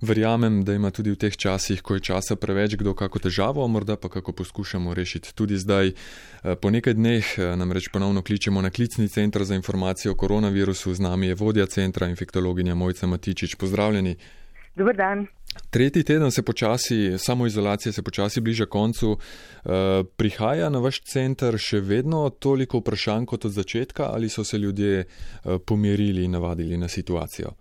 Verjamem, da ima tudi v teh časih, ko je časa preveč, kdo kako težavo, morda pa kako poskušamo rešiti. Tudi zdaj, eh, po nekaj dneh, eh, namreč ponovno kličemo na klicni center za informacije o koronavirusu, z nami je vodja centra infektologinja Mojca Matičič. Pozdravljeni. Dobar dan. Tretji teden se počasi, samoizolacija se počasi bliža koncu. Eh, prihaja na vaš center še vedno toliko vprašanj kot od začetka ali so se ljudje pomirili in navadili na situacijo?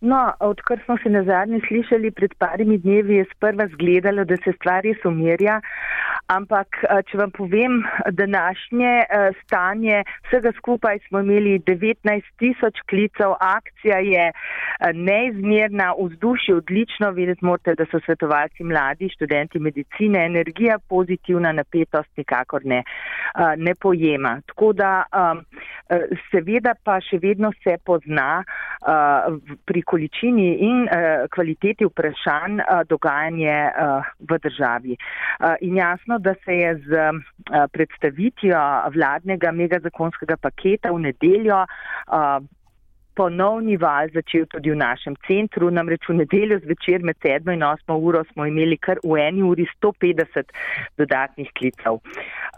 No, odkar smo se na zadnji slišali pred parimi dnevi, je sprva zgledalo, da se stvari sumirja, ampak eh, če vam povem, današnje eh, stanje vsega skupaj smo imeli 19 tisoč klicev, akcija je eh, neizmerna, vzdušje odlično, vedeti morate, da so svetovalci mladi, študenti medicine, energija pozitivna, napetost nikakor ne, ne pojema. Tako da seveda pa še vedno se pozna pri količini in uh, kvaliteti vprašanj uh, dogajanje uh, v državi. Uh, in jasno, da se je z uh, predstavitvijo vladnega megazakonskega paketa v nedeljo uh, ponovni val začel tudi v našem centru. Namreč v nedeljo zvečer med 7 in 8 uro smo imeli kar v eni uri 150 dodatnih klicev.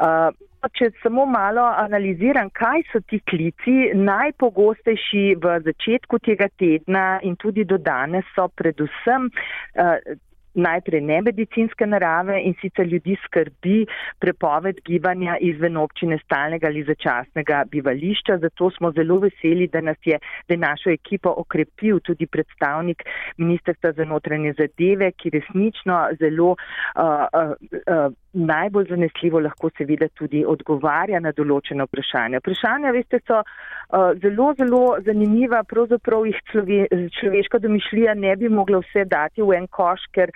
Uh, Če samo malo analiziram, kaj so ti klici, najpogostejši v začetku tega tedna in tudi do danes so predvsem uh, najprej nemedicinske narave in sicer ljudi skrbi prepoved gibanja izven občine stalnega ali začasnega bivališča. Zato smo zelo veseli, da nas je, da je našo ekipo okrepil tudi predstavnik Ministrstva za notranje zadeve, ki resnično zelo uh, uh, uh, najbolj zanesljivo lahko seveda tudi odgovarja na določene vprašanja. Vprašanja, veste, so uh, zelo, zelo zanimiva, pravzaprav jih člove, človeška domišljija ne bi mogla vse dati v en koš, ker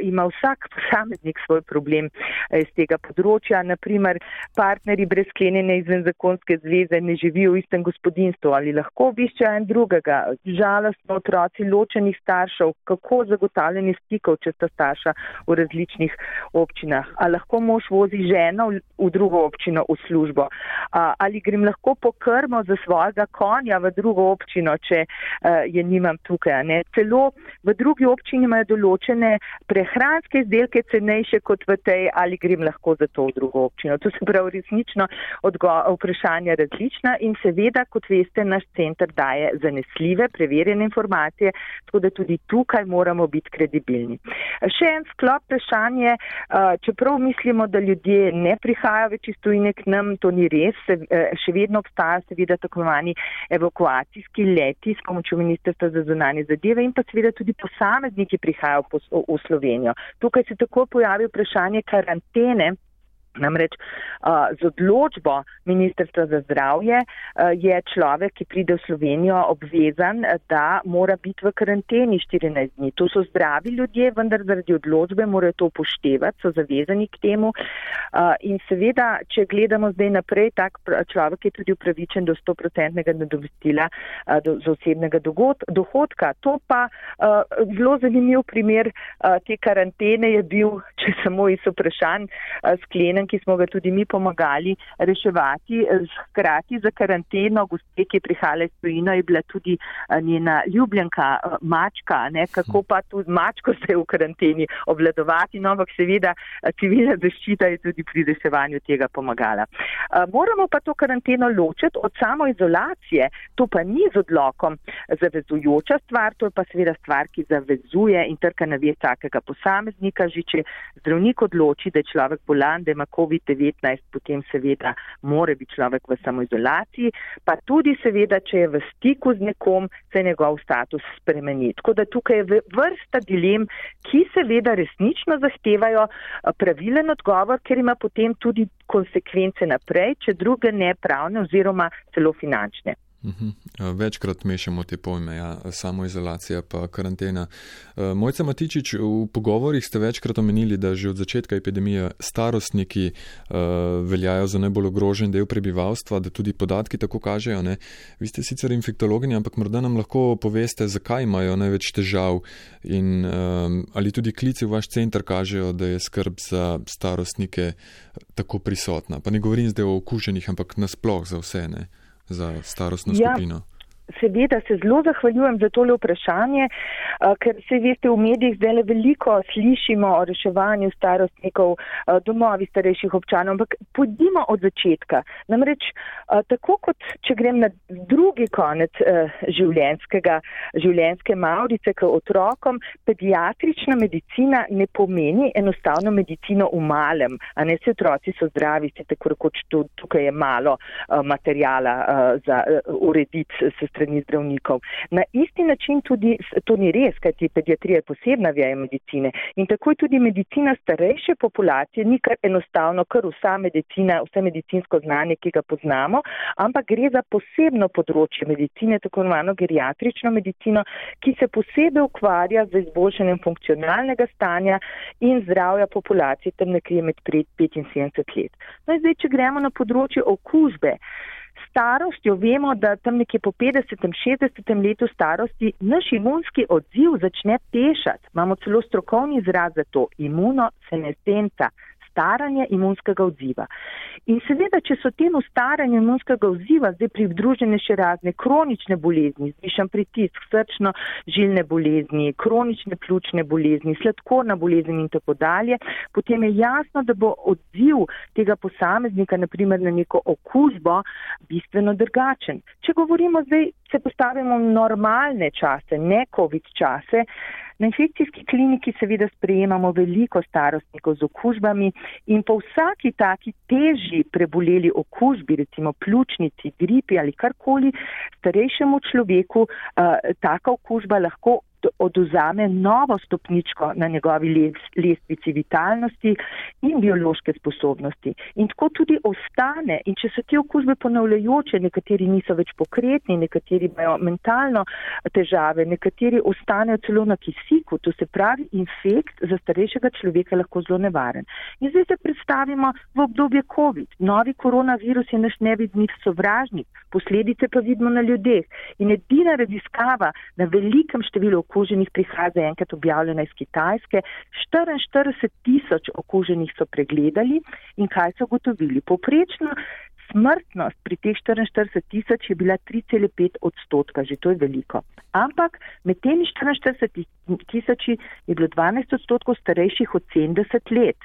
ima vsak posameznik svoj problem eh, iz tega področja. Naprimer, partneri brez sklenjene izven zakonske zveze ne živijo v istem gospodinstvu ali lahko obiščajo en drugega. Žalostno otroci ločenih staršev, kako zagotavljanje stikov, če sta starša v različnih občinah. Ali lahko mož vozi ženo v, v drugo občino v službo? Uh, ali grem lahko pokrmo za svojega konja v drugo občino, če uh, je nimam tukaj? Ne? Celo v drugi občini imajo določene prehranske izdelke cenejše kot v tej ali grem lahko za to v drugo občino. To se pravi resnično vprašanja različna in seveda, kot veste, naš centr daje zanesljive, preverjene informacije, tako da tudi tukaj moramo biti kredibilni. Še en sklop vprašanje, čeprav mislimo, da ljudje ne prihajajo več iz tujine k nam, to ni res, še vedno obstaja seveda tako imenovani evakuacijski leti s pomočjo Ministrstva za zunanje zadeve in pa seveda tudi posamezniki prihajajo v Slovenijo. Tukaj se tako pojavi vprašanje karantene Namreč z odločbo Ministrstva za zdravje je človek, ki pride v Slovenijo, obvezan, da mora biti v karanteni 14 dni. To so zdravi ljudje, vendar zaradi odločbe morajo to upoštevati, so zavezani k temu. In seveda, če gledamo zdaj naprej, tak človek je tudi upravičen do 100-procentnega nadomestila do, z osebnega dohodka. To pa zelo zanimiv primer te karantene je bil, če samo iz vprašanj sklenen ki smo ga tudi mi pomagali reševati. Hkrati za karanteno, gospe, ki je prihajala iz tujino, je bila tudi eh, njena ljubljenka eh, mačka, ne? kako pa tudi mačko se v karanteni obvladovati, no, ampak seveda eh, civilna zaščita je tudi pri reševanju tega pomagala. Moramo pa to karanteno ločiti od samoizolacije, to pa ni z odlokom zavezujoča stvar, to je pa seveda stvar, ki zavezuje in trka na vest vsakega posameznika, že če zdravnik odloči, da je človek bolan, da ima COVID-19, potem seveda more biti človek v samoizolaciji, pa tudi seveda, če je v stiku z nekom, se njegov status spremeni. Tako da tukaj je vrsta dilem, ki seveda resnično zahtevajo eh, pravilen odgovor, ker ima potem tudi konsekvence naprej, če druge ne pravne oziroma celo finančne. Mhm. Večkrat mešamo te pojme, ja, samoizolacija pa karantena. Mojca Matičič, v pogovorih ste večkrat omenili, da že od začetka epidemije starostniki veljajo za najbolj ogrožen del prebivalstva, da tudi podatki tako kažejo. Ne? Vi ste sicer infektologinja, ampak morda nam lahko poveste, zakaj imajo največ težav in ali tudi klici v vaš center kažejo, da je skrb za starostnike tako prisotna. Pa ne govorim zdaj o okuženih, ampak nasploh za vse. Ne? Za starostno ja. skupino? Seveda se zelo zahvaljujem za tole vprašanje, ker se veste, v medijih zdaj veliko slišimo o reševanju starostnikov, domovi starejših občanov, ampak pojdimo od začetka. Namreč tako kot če grem na drugi konec življenjskega, življenjske maurice k otrokom, pediatrična medicina ne pomeni enostavno medicino v malem, a ne se otroci so zdravi, se tako rekoč tukaj je malo materijala za urediti se strani zdravnikov. Na isti način tudi to ni res, kajti pediatrija je posebna veja medicine in tako je tudi medicina starejše populacije, ni kar enostavno, kar vsa medicina, vse medicinsko znanje, ki ga poznamo, ampak gre za posebno področje medicine, tako imenovano geriatrično medicino, ki se posebej ukvarja z izboljšanjem funkcionalnega stanja in zdravja populacije tam nekje med 5 in 70 let. No in zdaj, če gremo na področje okužbe starostjo vemo, da tam nekje po 50-60 letu starosti naš imunski odziv začne pešati. Imamo celo strokovni izraz za to, imunosenescenca, staranje imunskega odziva. In seveda, če so temu staranju imunskega odziva zdaj pridružene še razne kronične bolezni, zvišan pritisk, srčno žilne bolezni, kronične pljučne bolezni, sladkorna bolezen in tako dalje, potem je jasno, da bo odziv tega posameznika, naprimer na neko okužbo, bistveno drugačen. Če govorimo zdaj, se postavimo v normalne čase, ne COVID čase, Na infekcijski kliniki seveda sprejemamo veliko starostnikov z okužbami in po vsaki taki težji preboleli okužbi, recimo pljučnici, gripi ali karkoli, starejšemu človeku uh, taka okužba lahko oduzame novo stopničko na njegovi lestvici vitalnosti in biološke sposobnosti. In tako tudi ostane. In če so te okužbe ponavljajoče, nekateri niso več pokretni, nekateri imajo mentalno težave, nekateri ostanejo celo na kisiku, to se pravi, infekt za starejšega človeka lahko zelo nevaren. In zdaj se predstavimo v obdobje COVID. Novi koronavirus je naš nevidni sovražnik, posledice pa vidimo na ljudeh. In edina raziskava na velikem številu okuženih prihaja zaenkrat objavljena iz Kitajske. 44 tisoč okuženih so pregledali in kaj so gotovili? Poprečno smrtnost pri teh 44 tisoč je bila 3,5 odstotka, že to je veliko. Ampak med temi 44 tisoči je bilo 12 odstotkov starejših od 70 let.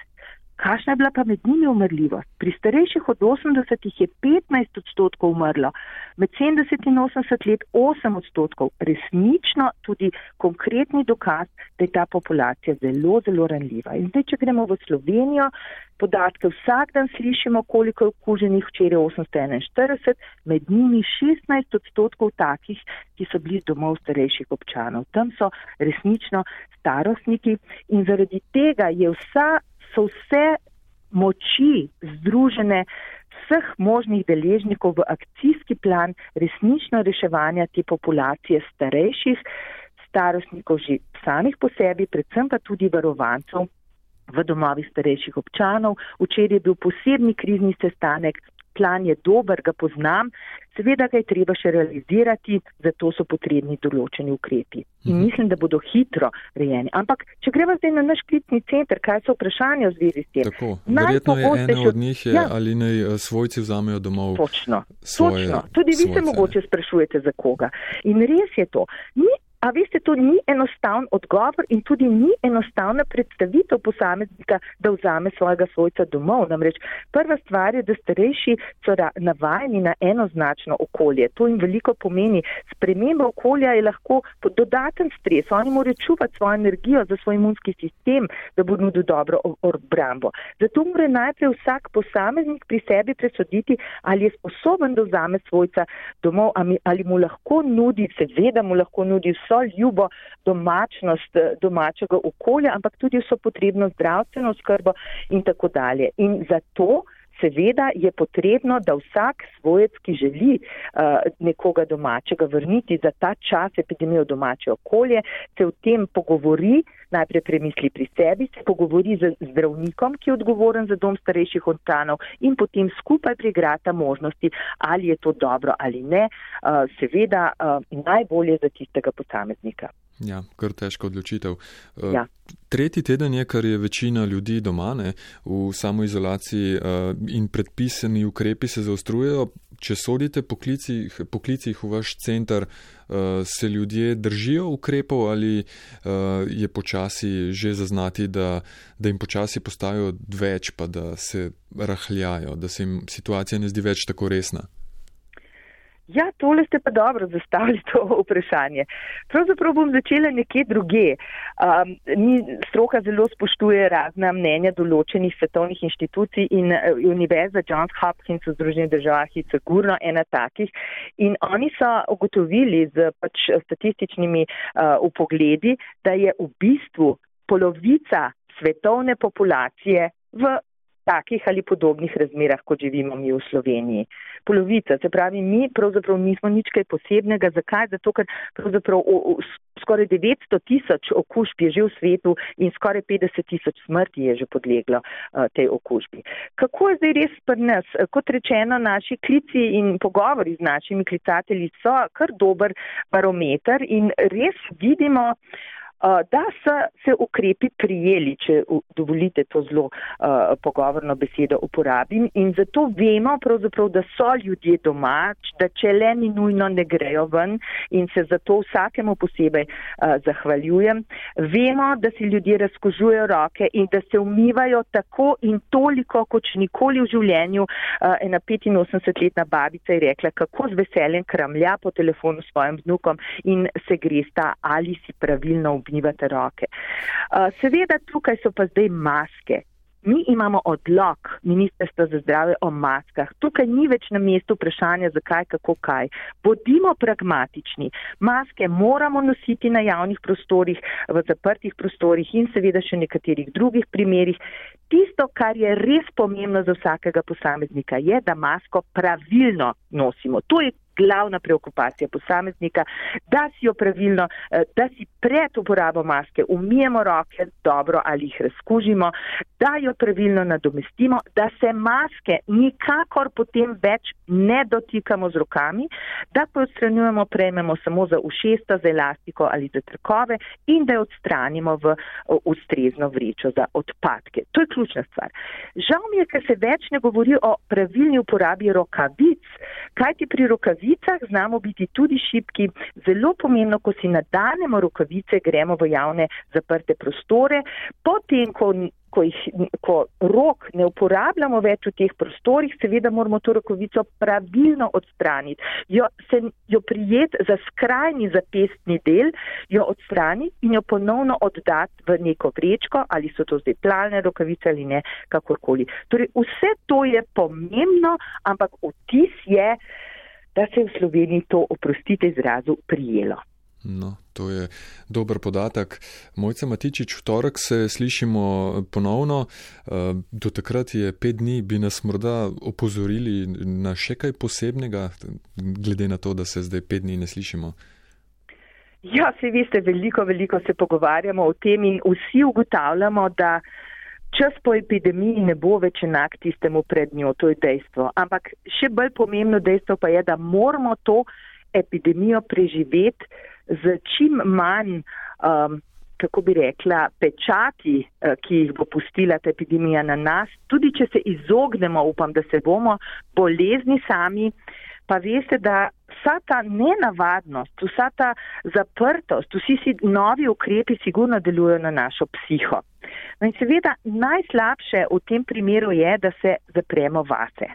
Kakšna je bila pa med njimi umrljivost? Pri starejših od 80 je 15 odstotkov umrlo, med 70 in 80 let 8 odstotkov. Resnično tudi konkretni dokaz, da je ta populacija zelo, zelo ranljiva. In zdaj, če gremo v Slovenijo, podatke vsak dan slišimo, koliko je okuženih, včeraj 841, med njimi 16 odstotkov takih, ki so bili domov starejših občanov. Tam so resnično starostniki in zaradi tega je vsa so vse moči združene vseh možnih deležnikov v akcijski plan resnično reševanja te populacije starejših starostnikov že samih po sebi, predvsem pa tudi varovancev v domovih starejših občanov. Včeraj je bil posebni krizni sestanek plan je dober, ga poznam, seveda ga je treba še realizirati, zato so potrebni določeni ukrepi. In mhm. mislim, da bodo hitro rejeni. Ampak, če gremo zdaj na naš klicni center, kaj so vprašanja v zvezi s tem? Tako, verjetno je eno od njih, je, ja. ali naj eh, svojci vzamejo domov. Točno, točno. Tudi vi se mogoče sprašujete, za koga. In res je to. Ni A veste, to ni enostaven odgovor in tudi ni enostavna predstavitev posameznika, da vzame svojega svojca domov. Namreč prva stvar je, da starejši so navajeni na enoznačno okolje. To jim veliko pomeni. Sprememba okolja je lahko dodaten stres. Oni morajo čuvati svojo energijo za svoj imunski sistem, da bodo nudili dobro obrambo. Zato mora najprej vsak posameznik pri sebi presoditi, ali je sposoben, da vzame svojca domov, ali mu lahko nudi, seveda mu lahko nudi vse vso ljubo domačnost eh, domačega okolja, ampak tudi vso potrebno zdravstveno skrbo in tako dalje. In zato seveda je potrebno, da vsak svojec, ki želi uh, nekoga domačega vrniti za ta čas epidemije v domače okolje, se o tem pogovori, najprej premisli pri sebi, se pogovori z zdravnikom, ki je odgovoren za dom starejših občanov in potem skupaj prigrata možnosti, ali je to dobro ali ne, uh, seveda uh, najbolje za tistega posameznika. Ja, kar težko odločitev. Uh, ja. Tretji teden je, ker je večina ljudi doma ne, v samoizolaciji uh, in predpisani ukrepi se zaostrujejo. če sodite poklicih, poklicih v vaš center, uh, se ljudje držijo ukrepov ali je počasi že zaznati, da, da jim počasi postajajo več, pa da se rahljajo, da se jim situacija ne zdi več tako resna? Ja, tole ste pa dobro zastavili to vprašanje. Pravzaprav bom začela nekje druge. Um, mi stroka zelo spoštuje razna mnenja določenih svetovnih inštitucij in uh, Univerza Johns Hopkins v Združenih državah je sigurno ena takih. In oni so ugotovili z pač statističnimi uh, upogledi, da je v bistvu polovica svetovne populacije v takih ali podobnih razmerah, kot živimo mi v Sloveniji. Polovica, se pravi, mi pravzaprav nismo nič kaj posebnega. Zakaj? Zato, ker pravzaprav o, o, skoraj 900 tisoč okužb je že v svetu in skoraj 50 tisoč smrti je že podleglo uh, tej okužbi. Kako je zdaj res pri nas? Kot rečeno, naši klici in pogovori z našimi klicatelji so kar dober barometer in res vidimo, Eh, da so se ukrepi prijeli, če dovolite to zelo uh, pogovorno besedo uporabim. In zato vemo pravzaprav, da so ljudje doma, da če le ni nujno ne grejo ven in se zato vsakemu posebej uh, zahvaljujem. Vemo, da si ljudje razkožujejo roke in da se umivajo tako in toliko, kot nikoli v življenju. Uh, ena 85-letna babica je rekla, kako z veseljem kramlja po telefonu s svojim vnukom in se gresta ali si pravilno ubija umivate roke. Uh, seveda tukaj so pa zdaj maske. Mi imamo odlog Ministrstva za zdrave o maskah. Tukaj ni več na mestu vprašanja, zakaj, kako, kaj. Bodimo pragmatični. Maske moramo nositi na javnih prostorih, v zaprtih prostorih in seveda še nekaterih drugih primerih. Tisto, kar je res pomembno za vsakega posameznika, je, da masko pravilno nosimo. To je glavna preokupacija posameznika, da si jo pravilno, eh, da si pred uporabo maske umijemo roke dobro ali jih razkužimo, da jo pravilno nadomestimo, da se maske nikakor potem več ne dotikamo z rokami, da ko jo odstranjujemo, prejmemo samo za ušesta, za elastiko ali za trkove in da jo odstranimo v ustrezno vrečo za odpadke. To je ključna stvar. Žal mi je, ker se več ne govori o pravilni uporabi rokavic, kajti pri rokavicah znamo biti tudi šipki. Zelo pomembno, ko si nadanemo rokavice, gremo v javne zaprte prostore. Potem, ko, ko, jih, ko rok ne uporabljamo več v teh prostorih, seveda moramo to rokavico pravilno odstraniti. Jo, se, jo prijet za skrajni zapestni del, jo odstraniti in jo ponovno oddati v neko vrečko, ali so to zdaj plalne rokavice ali ne, kakorkoli. Torej, vse to je pomembno, ampak vtis je, da se je v Sloveniji to, oprostite izrazu, prijelo. No, to je dober podatek. Mojca Matičič, v torek se slišimo ponovno. Eh, do takrat je pet dni, bi nas morda opozorili na še kaj posebnega, glede na to, da se zdaj pet dni ne slišimo. Ja, se veste, veliko, veliko se pogovarjamo o tem in vsi ugotavljamo, da čas po epidemiji ne bo več enak tistemu pred njo, to je dejstvo. Ampak še bolj pomembno dejstvo pa je, da moramo to epidemijo preživeti z čim manj, um, kako bi rekla, pečati, uh, ki jih bo pustila ta epidemija na nas. Tudi če se izognemo, upam, da se bomo bolezni sami, pa veste, da vsa ta nenavadnost, vsa ta zaprtost, vsi si novi ukrepi sigurno delujejo na našo psiho. No in seveda najslabše v tem primeru je, da se zapremo vase.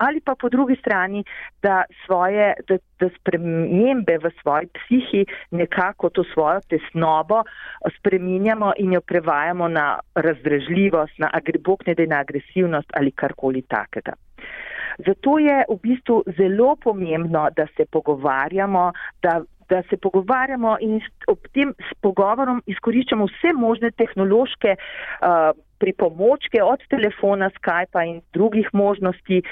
Ali pa po drugi strani, da, svoje, da, da spremembe v svoji psihi nekako to svojo tesnobo spreminjamo in jo prevajamo na razdražljivost, na agribokne, da je na agresivnost ali karkoli takega. Zato je v bistvu zelo pomembno, da se pogovarjamo, da, da se pogovarjamo in ob tem s pogovorom izkoriščamo vse možne tehnološke uh, pripomočke od telefona, Skypa in drugih možnosti.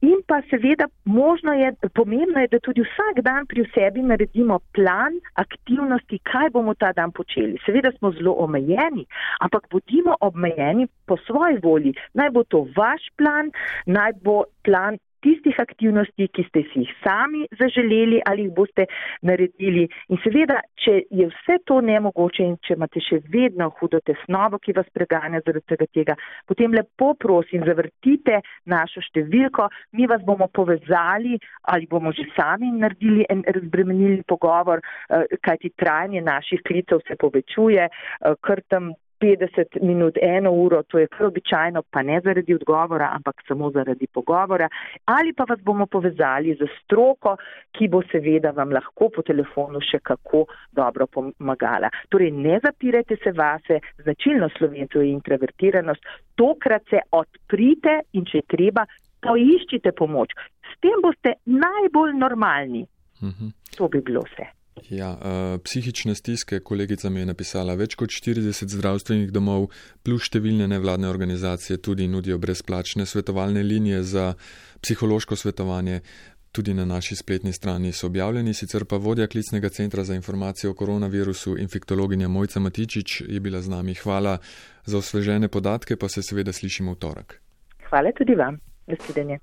In pa seveda možno je, pomembno je, da tudi vsak dan pri sebi naredimo plan aktivnosti, kaj bomo ta dan počeli. Seveda smo zelo omejeni, ampak bodimo omejeni po svoji volji. Naj bo to vaš plan, naj bo plan tistih aktivnosti, ki ste si jih sami zaželeli ali jih boste naredili. In seveda, če je vse to nemogoče in če imate še vedno hudo tesnobo, ki vas preganja zaradi tega, tega, potem lepo prosim, zavrtite našo številko, mi vas bomo povezali ali bomo že sami naredili en razbremenilni pogovor, eh, kajti trajanje naših klicev se povečuje, eh, kar tam 50 minut, eno uro, to je kar običajno, pa ne zaradi odgovora, ampak samo zaradi pogovora. Ali pa vas bomo povezali z stroko, ki bo seveda vam lahko po telefonu še kako dobro pomagala. Torej, ne zapirajte se vase, značilno slovencu je introvertiranost, tokrat se odprite in če treba, poiščite pomoč. S tem boste najbolj normalni. Mhm. To bi bilo vse. Ja, uh, psihične stiske, kolegica mi je napisala, več kot 40 zdravstvenih domov plus številne nevladne organizacije tudi nudijo brezplačne svetovalne linije za psihološko svetovanje. Tudi na naši spletni strani so objavljeni, sicer pa vodja klicnega centra za informacije o koronavirusu, infektologinja Mojca Matičič, je bila z nami. Hvala za osvežene podatke, pa se seveda slišimo v torek. Hvala tudi vam. Nasvidenje.